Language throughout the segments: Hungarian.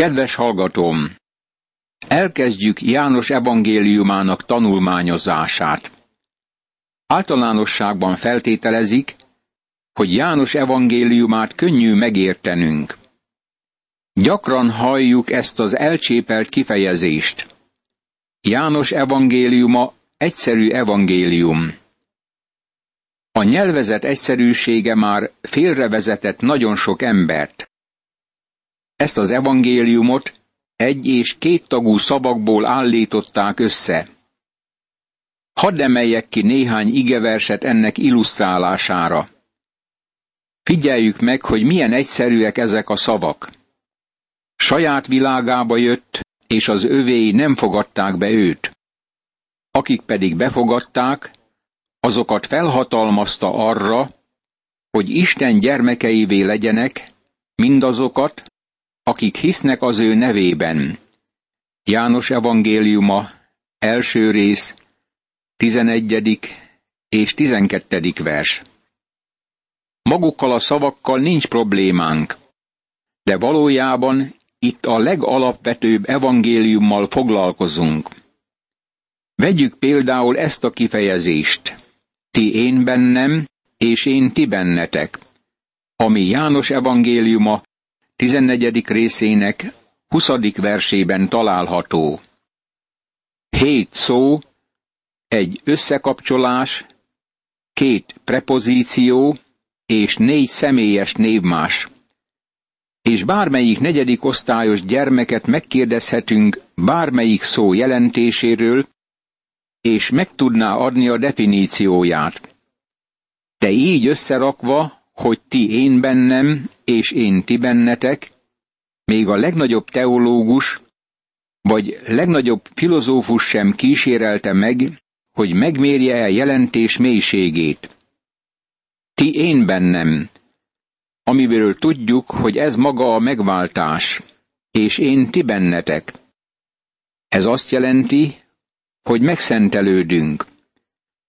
Kedves hallgatóm! Elkezdjük János evangéliumának tanulmányozását. Általánosságban feltételezik, hogy János evangéliumát könnyű megértenünk. Gyakran halljuk ezt az elcsépelt kifejezést. János evangéliuma egyszerű evangélium. A nyelvezet egyszerűsége már félrevezetett nagyon sok embert. Ezt az evangéliumot egy és két tagú szavakból állították össze. Hadd emeljek ki néhány igeverset ennek illusztrálására. Figyeljük meg, hogy milyen egyszerűek ezek a szavak. Saját világába jött, és az övéi nem fogadták be őt. Akik pedig befogadták, azokat felhatalmazta arra, hogy Isten gyermekeivé legyenek, mindazokat, akik hisznek az ő nevében. János evangéliuma, első rész, 11. és 12. vers. Magukkal a szavakkal nincs problémánk, de valójában itt a legalapvetőbb evangéliummal foglalkozunk. Vegyük például ezt a kifejezést. Ti én bennem, és én ti bennetek, ami János evangéliuma 14. részének 20. versében található. Hét szó, egy összekapcsolás, két prepozíció és négy személyes névmás. És bármelyik negyedik osztályos gyermeket megkérdezhetünk bármelyik szó jelentéséről, és meg tudná adni a definícióját. De így összerakva hogy ti én bennem, és én ti bennetek, még a legnagyobb teológus, vagy legnagyobb filozófus sem kísérelte meg, hogy megmérje el jelentés mélységét. Ti én bennem, amiből tudjuk, hogy ez maga a megváltás, és én ti bennetek. Ez azt jelenti, hogy megszentelődünk.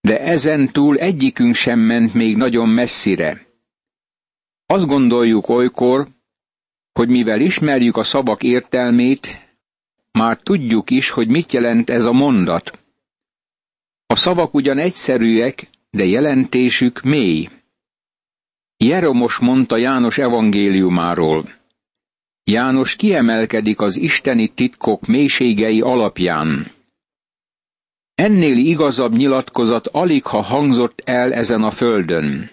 De ezen túl egyikünk sem ment még nagyon messzire. Azt gondoljuk olykor, hogy mivel ismerjük a szavak értelmét, már tudjuk is, hogy mit jelent ez a mondat. A szavak ugyan egyszerűek, de jelentésük mély. Jeromos mondta János evangéliumáról. János kiemelkedik az isteni titkok mélységei alapján. Ennél igazabb nyilatkozat alig ha hangzott el ezen a földön.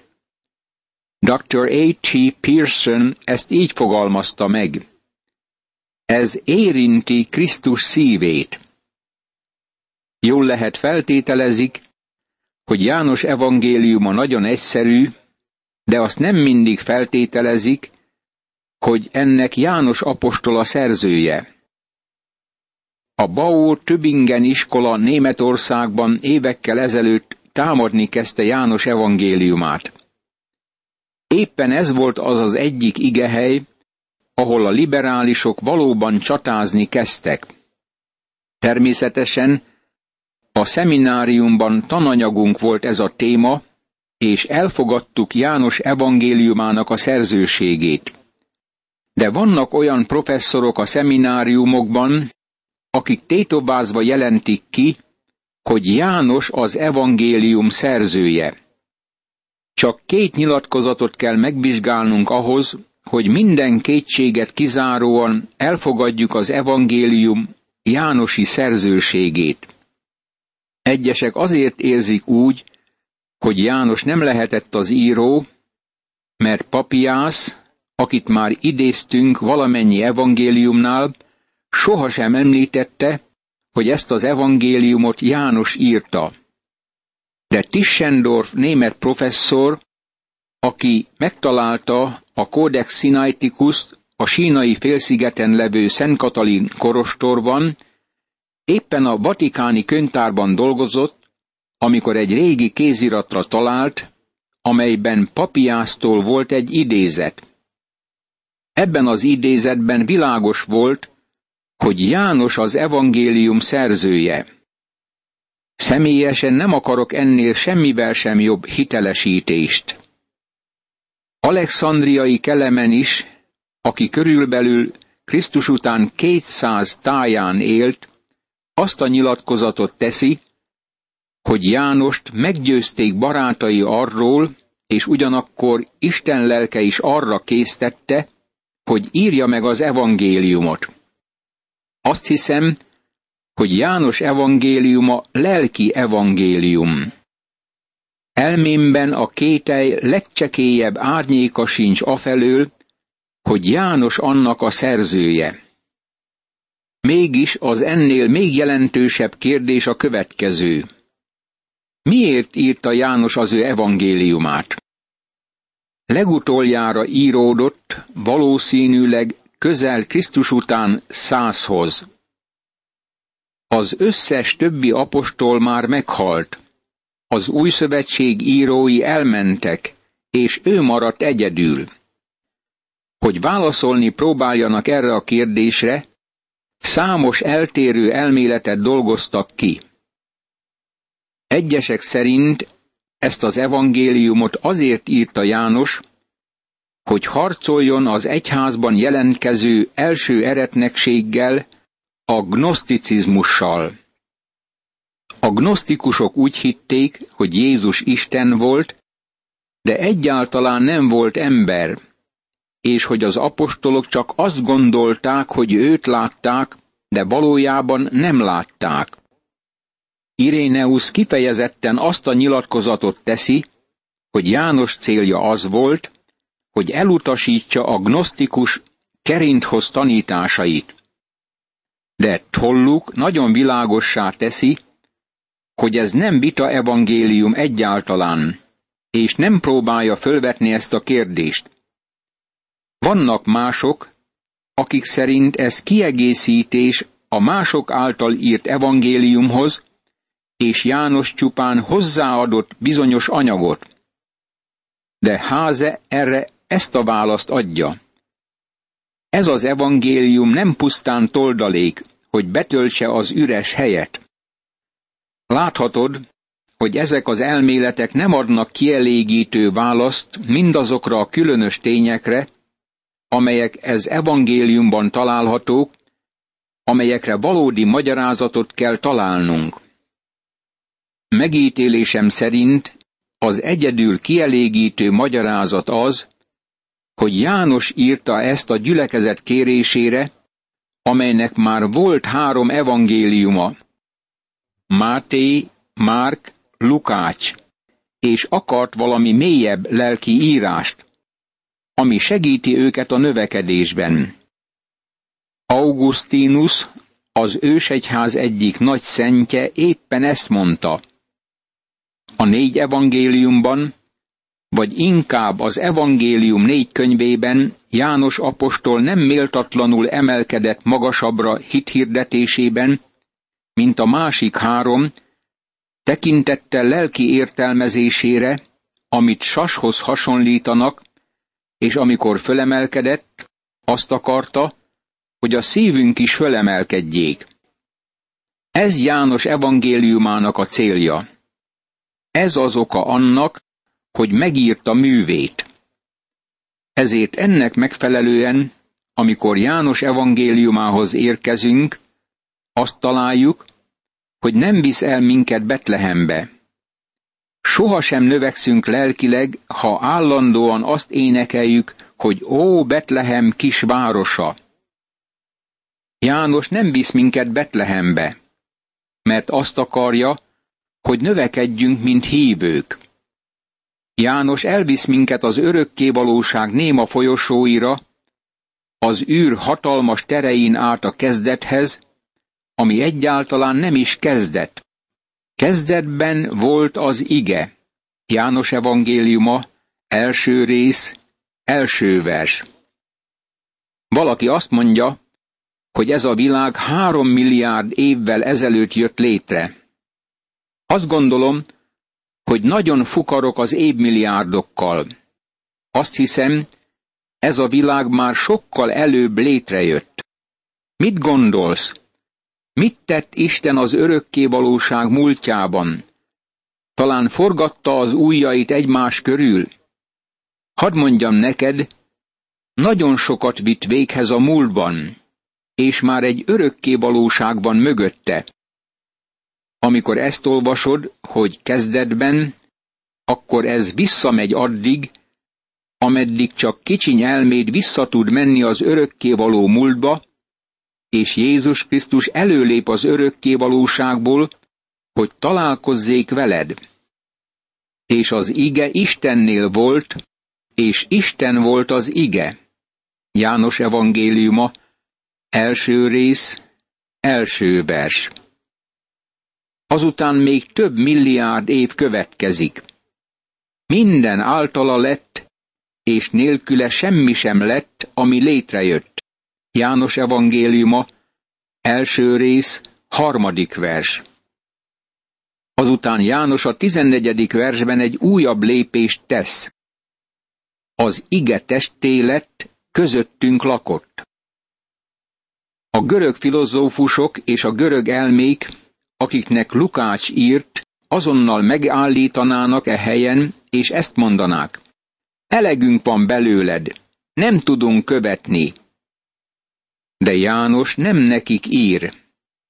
Dr. A.T. Pearson ezt így fogalmazta meg. Ez érinti Krisztus szívét. Jól lehet feltételezik, hogy János evangéliuma nagyon egyszerű, de azt nem mindig feltételezik, hogy ennek János apostol a szerzője. A Bau Tübingen iskola Németországban évekkel ezelőtt támadni kezdte János evangéliumát. Éppen ez volt az az egyik igehely, ahol a liberálisok valóban csatázni kezdtek. Természetesen a szemináriumban tananyagunk volt ez a téma, és elfogadtuk János evangéliumának a szerzőségét. De vannak olyan professzorok a szemináriumokban, akik tétobázva jelentik ki, hogy János az evangélium szerzője. Csak két nyilatkozatot kell megvizsgálnunk ahhoz, hogy minden kétséget kizáróan elfogadjuk az evangélium Jánosi szerzőségét. Egyesek azért érzik úgy, hogy János nem lehetett az író, mert Papiász, akit már idéztünk valamennyi evangéliumnál, sohasem említette, hogy ezt az evangéliumot János írta de Tischendorf német professzor, aki megtalálta a Codex Sinaiticus a sínai félszigeten levő Szent Katalin korostorban, éppen a vatikáni könyvtárban dolgozott, amikor egy régi kéziratra talált, amelyben papiásztól volt egy idézet. Ebben az idézetben világos volt, hogy János az evangélium szerzője. Személyesen nem akarok ennél semmivel sem jobb hitelesítést. Alexandriai Kelemen is, aki körülbelül Krisztus után 200 táján élt, azt a nyilatkozatot teszi, hogy Jánost meggyőzték barátai arról, és ugyanakkor Isten lelke is arra késztette, hogy írja meg az evangéliumot. Azt hiszem, hogy János evangéliuma lelki evangélium. Elmémben a kételj legcsekélyebb árnyéka sincs afelől, hogy János annak a szerzője. Mégis az ennél még jelentősebb kérdés a következő. Miért írta János az ő evangéliumát? Legutoljára íródott valószínűleg közel Krisztus után százhoz. Az összes többi apostol már meghalt. Az új szövetség írói elmentek, és ő maradt egyedül. Hogy válaszolni próbáljanak erre a kérdésre, számos eltérő elméletet dolgoztak ki. Egyesek szerint ezt az evangéliumot azért írta János, hogy harcoljon az egyházban jelentkező első eretnekséggel, a gnoszticizmussal. A gnosztikusok úgy hitték, hogy Jézus Isten volt, de egyáltalán nem volt ember, és hogy az apostolok csak azt gondolták, hogy őt látták, de valójában nem látták. Iréneus kifejezetten azt a nyilatkozatot teszi, hogy János célja az volt, hogy elutasítsa a gnosztikus kerinthoz tanításait. De Tolluk nagyon világossá teszi, hogy ez nem vita evangélium egyáltalán, és nem próbálja fölvetni ezt a kérdést. Vannak mások, akik szerint ez kiegészítés a mások által írt evangéliumhoz, és János csupán hozzáadott bizonyos anyagot. De Háze erre ezt a választ adja. Ez az evangélium nem pusztán toldalék, hogy betöltse az üres helyet. Láthatod, hogy ezek az elméletek nem adnak kielégítő választ mindazokra a különös tényekre, amelyek ez evangéliumban találhatók, amelyekre valódi magyarázatot kell találnunk. Megítélésem szerint az egyedül kielégítő magyarázat az, hogy János írta ezt a gyülekezet kérésére, amelynek már volt három evangéliuma, Máté, Márk, Lukács, és akart valami mélyebb lelki írást, ami segíti őket a növekedésben. Augustinus, az ősegyház egyik nagy szentje éppen ezt mondta. A négy evangéliumban vagy inkább az evangélium négy könyvében János apostol nem méltatlanul emelkedett magasabbra hithirdetésében, mint a másik három, tekintettel lelki értelmezésére, amit sashoz hasonlítanak, és amikor fölemelkedett, azt akarta, hogy a szívünk is fölemelkedjék. Ez János evangéliumának a célja. Ez az oka annak, hogy megírta művét. Ezért ennek megfelelően, amikor János evangéliumához érkezünk, azt találjuk, hogy nem visz el minket Betlehembe. Soha sem növekszünk lelkileg, ha állandóan azt énekeljük, hogy ó, Betlehem kis városa. János nem visz minket Betlehembe, mert azt akarja, hogy növekedjünk, mint hívők. János elvisz minket az örökké valóság néma folyosóira, az űr hatalmas terein át a kezdethez, ami egyáltalán nem is kezdet. Kezdetben volt az ige. János evangéliuma, első rész, első vers. Valaki azt mondja, hogy ez a világ három milliárd évvel ezelőtt jött létre. Azt gondolom, hogy nagyon fukarok az évmilliárdokkal. Azt hiszem, ez a világ már sokkal előbb létrejött. Mit gondolsz? Mit tett Isten az örökké valóság múltjában? Talán forgatta az ujjait egymás körül? Hadd mondjam neked, nagyon sokat vitt véghez a múltban, és már egy örökké valóságban mögötte. Amikor ezt olvasod, hogy kezdetben, akkor ez visszamegy addig, ameddig csak kicsiny elméd vissza tud menni az örökké való múltba, és Jézus Krisztus előlép az örökké valóságból, hogy találkozzék veled. És az ige Istennél volt, és Isten volt az ige. János evangéliuma, első rész, első vers. Azután még több milliárd év következik. Minden általa lett, és nélküle semmi sem lett, ami létrejött. János evangéliuma, első rész, harmadik vers. Azután János a tizennegyedik versben egy újabb lépést tesz. Az ige testé lett, közöttünk lakott. A görög filozófusok és a görög elmék, akiknek Lukács írt, azonnal megállítanának e helyen, és ezt mondanák. Elegünk van belőled, nem tudunk követni. De János nem nekik ír,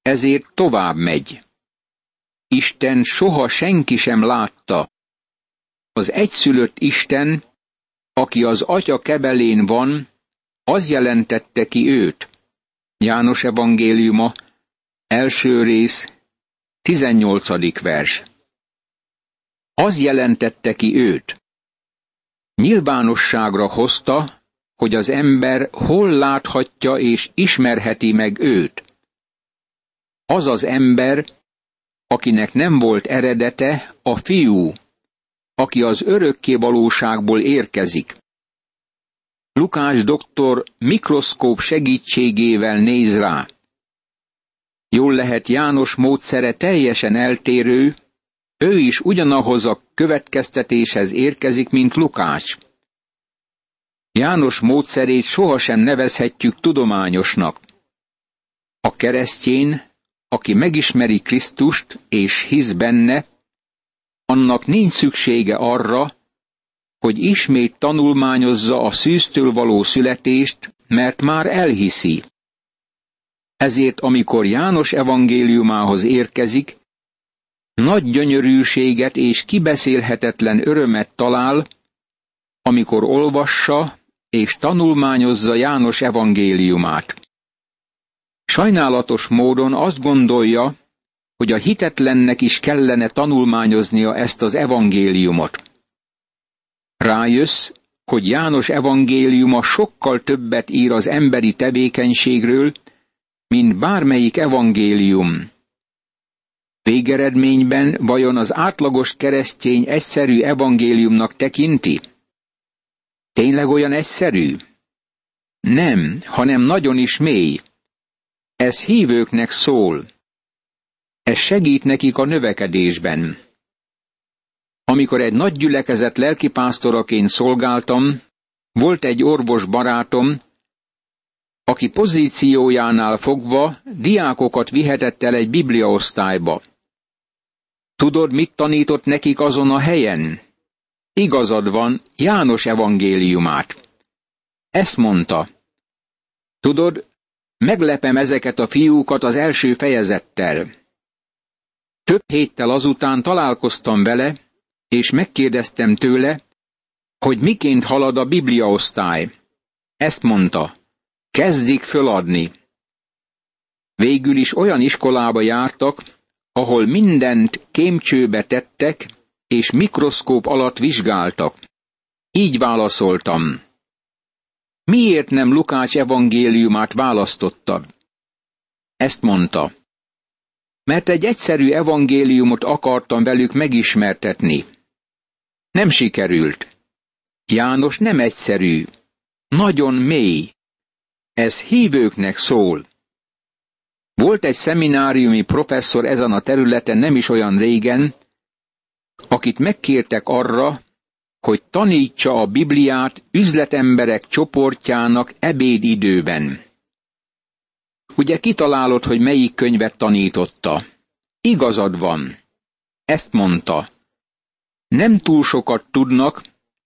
ezért tovább megy. Isten soha senki sem látta. Az egyszülött Isten, aki az atya kebelén van, az jelentette ki őt. János evangéliuma, első rész, 18. vers. Az jelentette ki őt. Nyilvánosságra hozta, hogy az ember hol láthatja és ismerheti meg őt. Az az ember, akinek nem volt eredete, a fiú, aki az örökké valóságból érkezik. Lukás doktor mikroszkóp segítségével néz rá. Jól lehet János módszere teljesen eltérő, ő is ugyanahoz a következtetéshez érkezik, mint Lukács. János módszerét sohasem nevezhetjük tudományosnak. A keresztjén, aki megismeri Krisztust és hisz benne, annak nincs szüksége arra, hogy ismét tanulmányozza a szűztől való születést, mert már elhiszi. Ezért amikor János evangéliumához érkezik, nagy gyönyörűséget és kibeszélhetetlen örömet talál, amikor olvassa és tanulmányozza János evangéliumát. Sajnálatos módon azt gondolja, hogy a hitetlennek is kellene tanulmányoznia ezt az evangéliumot. Rájössz, hogy János evangéliuma sokkal többet ír az emberi tevékenységről, mint bármelyik evangélium. Végeredményben vajon az átlagos keresztény egyszerű evangéliumnak tekinti? Tényleg olyan egyszerű? Nem, hanem nagyon is mély. Ez hívőknek szól. Ez segít nekik a növekedésben. Amikor egy nagy gyülekezet lelkipásztoraként szolgáltam, volt egy orvos barátom, aki pozíciójánál fogva diákokat vihetett el egy bibliaosztályba. Tudod, mit tanított nekik azon a helyen? Igazad van, János evangéliumát. Ezt mondta. Tudod, meglepem ezeket a fiúkat az első fejezettel. Több héttel azután találkoztam vele, és megkérdeztem tőle, hogy miként halad a bibliaosztály. Ezt mondta, kezdik föladni. Végül is olyan iskolába jártak, ahol mindent kémcsőbe tettek, és mikroszkóp alatt vizsgáltak. Így válaszoltam. Miért nem Lukács evangéliumát választottad? Ezt mondta. Mert egy egyszerű evangéliumot akartam velük megismertetni. Nem sikerült. János nem egyszerű, nagyon mély. Ez hívőknek szól. Volt egy szemináriumi professzor ezen a területen nem is olyan régen, akit megkértek arra, hogy tanítsa a Bibliát üzletemberek csoportjának ebédidőben. Ugye kitalálod, hogy melyik könyvet tanította? Igazad van. Ezt mondta. Nem túl sokat tudnak,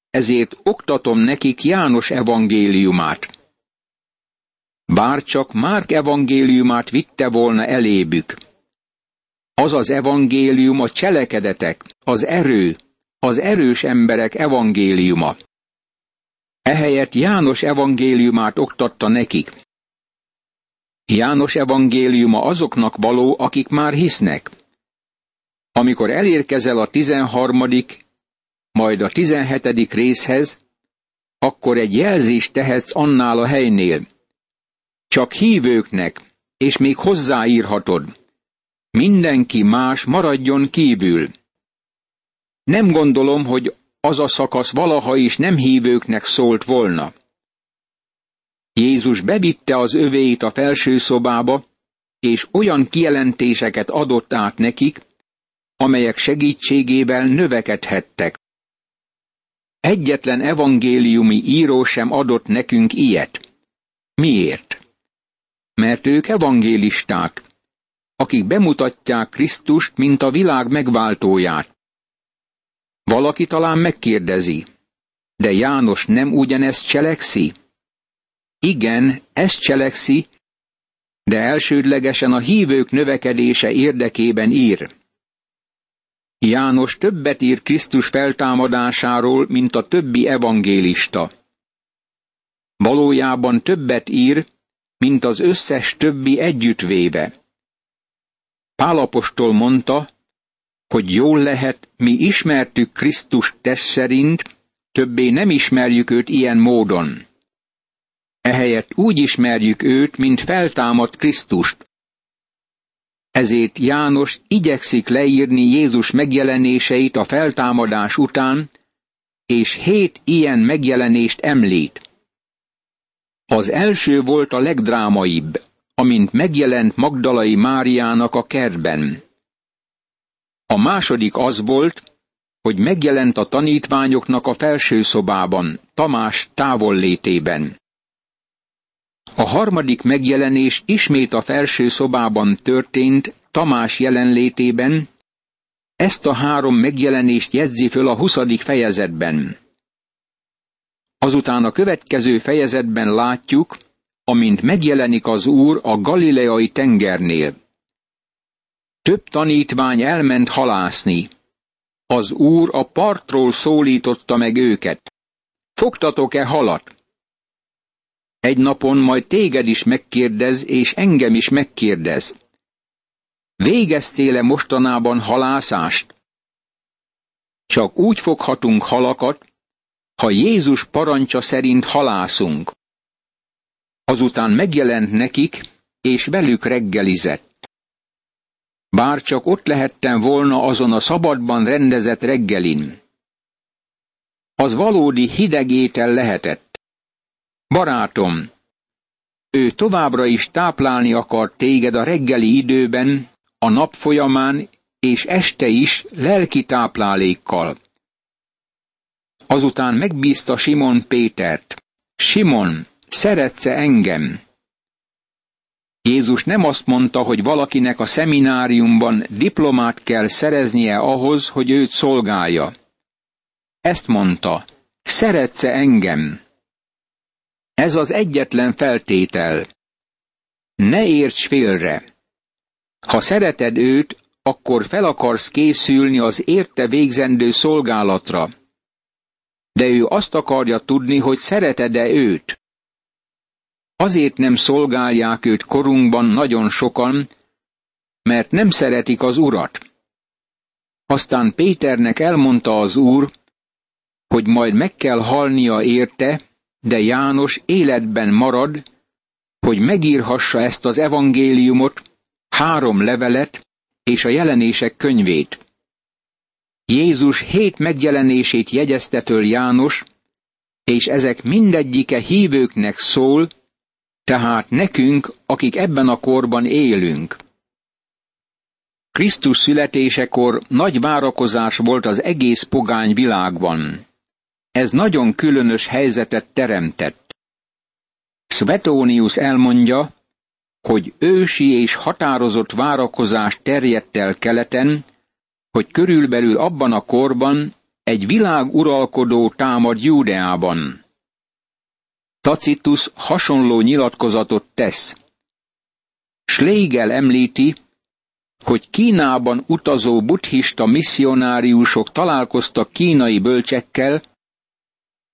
ezért oktatom nekik János evangéliumát. Bár csak Márk evangéliumát vitte volna elébük. Az az evangélium a cselekedetek, az erő, az erős emberek evangéliuma. Ehelyett János evangéliumát oktatta nekik. János evangéliuma azoknak való, akik már hisznek. Amikor elérkezel a tizenharmadik, majd a tizenhetedik részhez, akkor egy jelzést tehetsz annál a helynél. Csak hívőknek, és még hozzáírhatod. Mindenki más maradjon kívül. Nem gondolom, hogy az a szakasz valaha is nem hívőknek szólt volna. Jézus bevitte az övéit a felső szobába, és olyan kijelentéseket adott át nekik, amelyek segítségével növekedhettek. Egyetlen evangéliumi író sem adott nekünk ilyet. Miért? Mert ők evangélisták, akik bemutatják Krisztust, mint a világ megváltóját. Valaki talán megkérdezi, de János nem ugyanezt cselekszi? Igen, ezt cselekszi, de elsődlegesen a hívők növekedése érdekében ír. János többet ír Krisztus feltámadásáról, mint a többi evangélista. Valójában többet ír, mint az összes többi együttvéve. Pálapostól mondta, hogy jól lehet, mi ismertük Krisztus test szerint, többé nem ismerjük őt ilyen módon. Ehelyett úgy ismerjük őt, mint feltámadt Krisztust. Ezért János igyekszik leírni Jézus megjelenéseit a feltámadás után, és hét ilyen megjelenést említ. Az első volt a legdrámaibb, amint megjelent Magdalai Máriának a kertben. A második az volt, hogy megjelent a tanítványoknak a felső szobában, Tamás távollétében. A harmadik megjelenés ismét a felső szobában történt, Tamás jelenlétében, ezt a három megjelenést jegyzi föl a huszadik fejezetben. Azután a következő fejezetben látjuk, amint megjelenik az Úr a galileai tengernél. Több tanítvány elment halászni. Az Úr a partról szólította meg őket. Fogtatok-e halat? Egy napon majd téged is megkérdez, és engem is megkérdez. Végeztél-e mostanában halászást? Csak úgy foghatunk halakat, ha Jézus parancsa szerint halászunk. Azután megjelent nekik, és velük reggelizett. Bár csak ott lehettem volna azon a szabadban rendezett reggelin. Az valódi hideg étel lehetett. Barátom, ő továbbra is táplálni akar téged a reggeli időben, a nap folyamán és este is lelki táplálékkal. Azután megbízta Simon Pétert. Simon, szeretsz-e engem? Jézus nem azt mondta, hogy valakinek a szemináriumban diplomát kell szereznie ahhoz, hogy őt szolgálja. Ezt mondta, szeretsz-e engem? Ez az egyetlen feltétel. Ne érts félre. Ha szereted őt, akkor fel akarsz készülni az érte végzendő szolgálatra. De ő azt akarja tudni, hogy szereted-e őt. Azért nem szolgálják őt korunkban nagyon sokan, mert nem szeretik az urat. Aztán Péternek elmondta az úr, hogy majd meg kell halnia érte, de János életben marad, hogy megírhassa ezt az evangéliumot, három levelet és a jelenések könyvét. Jézus hét megjelenését jegyezte föl János, és ezek mindegyike hívőknek szól, tehát nekünk, akik ebben a korban élünk. Krisztus születésekor nagy várakozás volt az egész pogány világban. Ez nagyon különös helyzetet teremtett. Svetónius elmondja, hogy ősi és határozott várakozás terjedt el keleten, hogy körülbelül abban a korban egy világuralkodó támad Júdeában. Tacitus hasonló nyilatkozatot tesz. Schlegel említi, hogy Kínában utazó buddhista misszionáriusok találkoztak kínai bölcsekkel,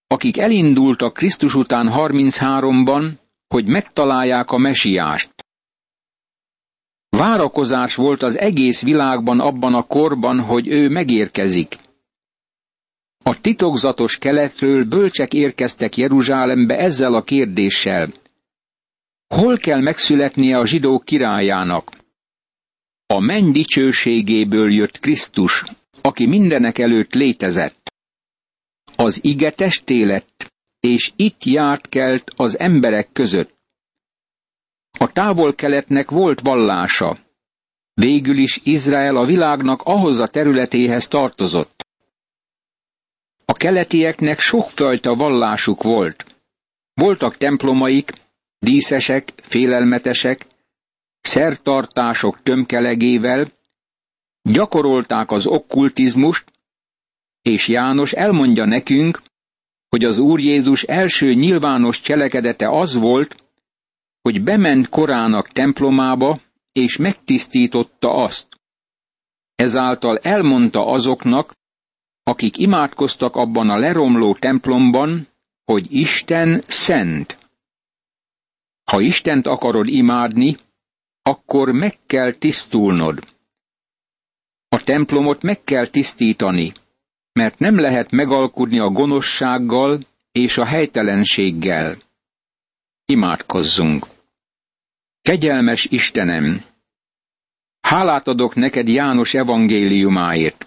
akik elindultak Krisztus után 33-ban, hogy megtalálják a mesiást. Várakozás volt az egész világban abban a korban, hogy ő megérkezik. A titokzatos keletről bölcsek érkeztek Jeruzsálembe ezzel a kérdéssel. Hol kell megszületnie a zsidók királyának? A menny dicsőségéből jött Krisztus, aki mindenek előtt létezett. Az ige testé lett, és itt járt kelt az emberek között. A távol-keletnek volt vallása. Végül is Izrael a világnak ahhoz a területéhez tartozott. A keletieknek sokfajta vallásuk volt. Voltak templomaik, díszesek, félelmetesek, szertartások tömkelegével, gyakorolták az okkultizmust, és János elmondja nekünk, hogy az Úr Jézus első nyilvános cselekedete az volt, hogy bement korának templomába, és megtisztította azt. Ezáltal elmondta azoknak, akik imádkoztak abban a leromló templomban, hogy Isten szent. Ha Istent akarod imádni, akkor meg kell tisztulnod. A templomot meg kell tisztítani, mert nem lehet megalkudni a gonoszsággal és a helytelenséggel. Imádkozzunk! Kegyelmes Istenem! Hálát adok neked János evangéliumáért.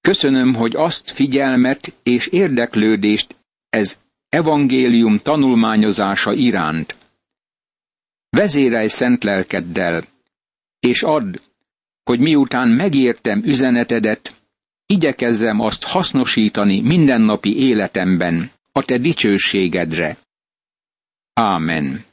Köszönöm, hogy azt figyelmet és érdeklődést ez evangélium tanulmányozása iránt. Vezérelj szent lelkeddel, és add, hogy miután megértem üzenetedet, igyekezzem azt hasznosítani mindennapi életemben, a te dicsőségedre. Amen.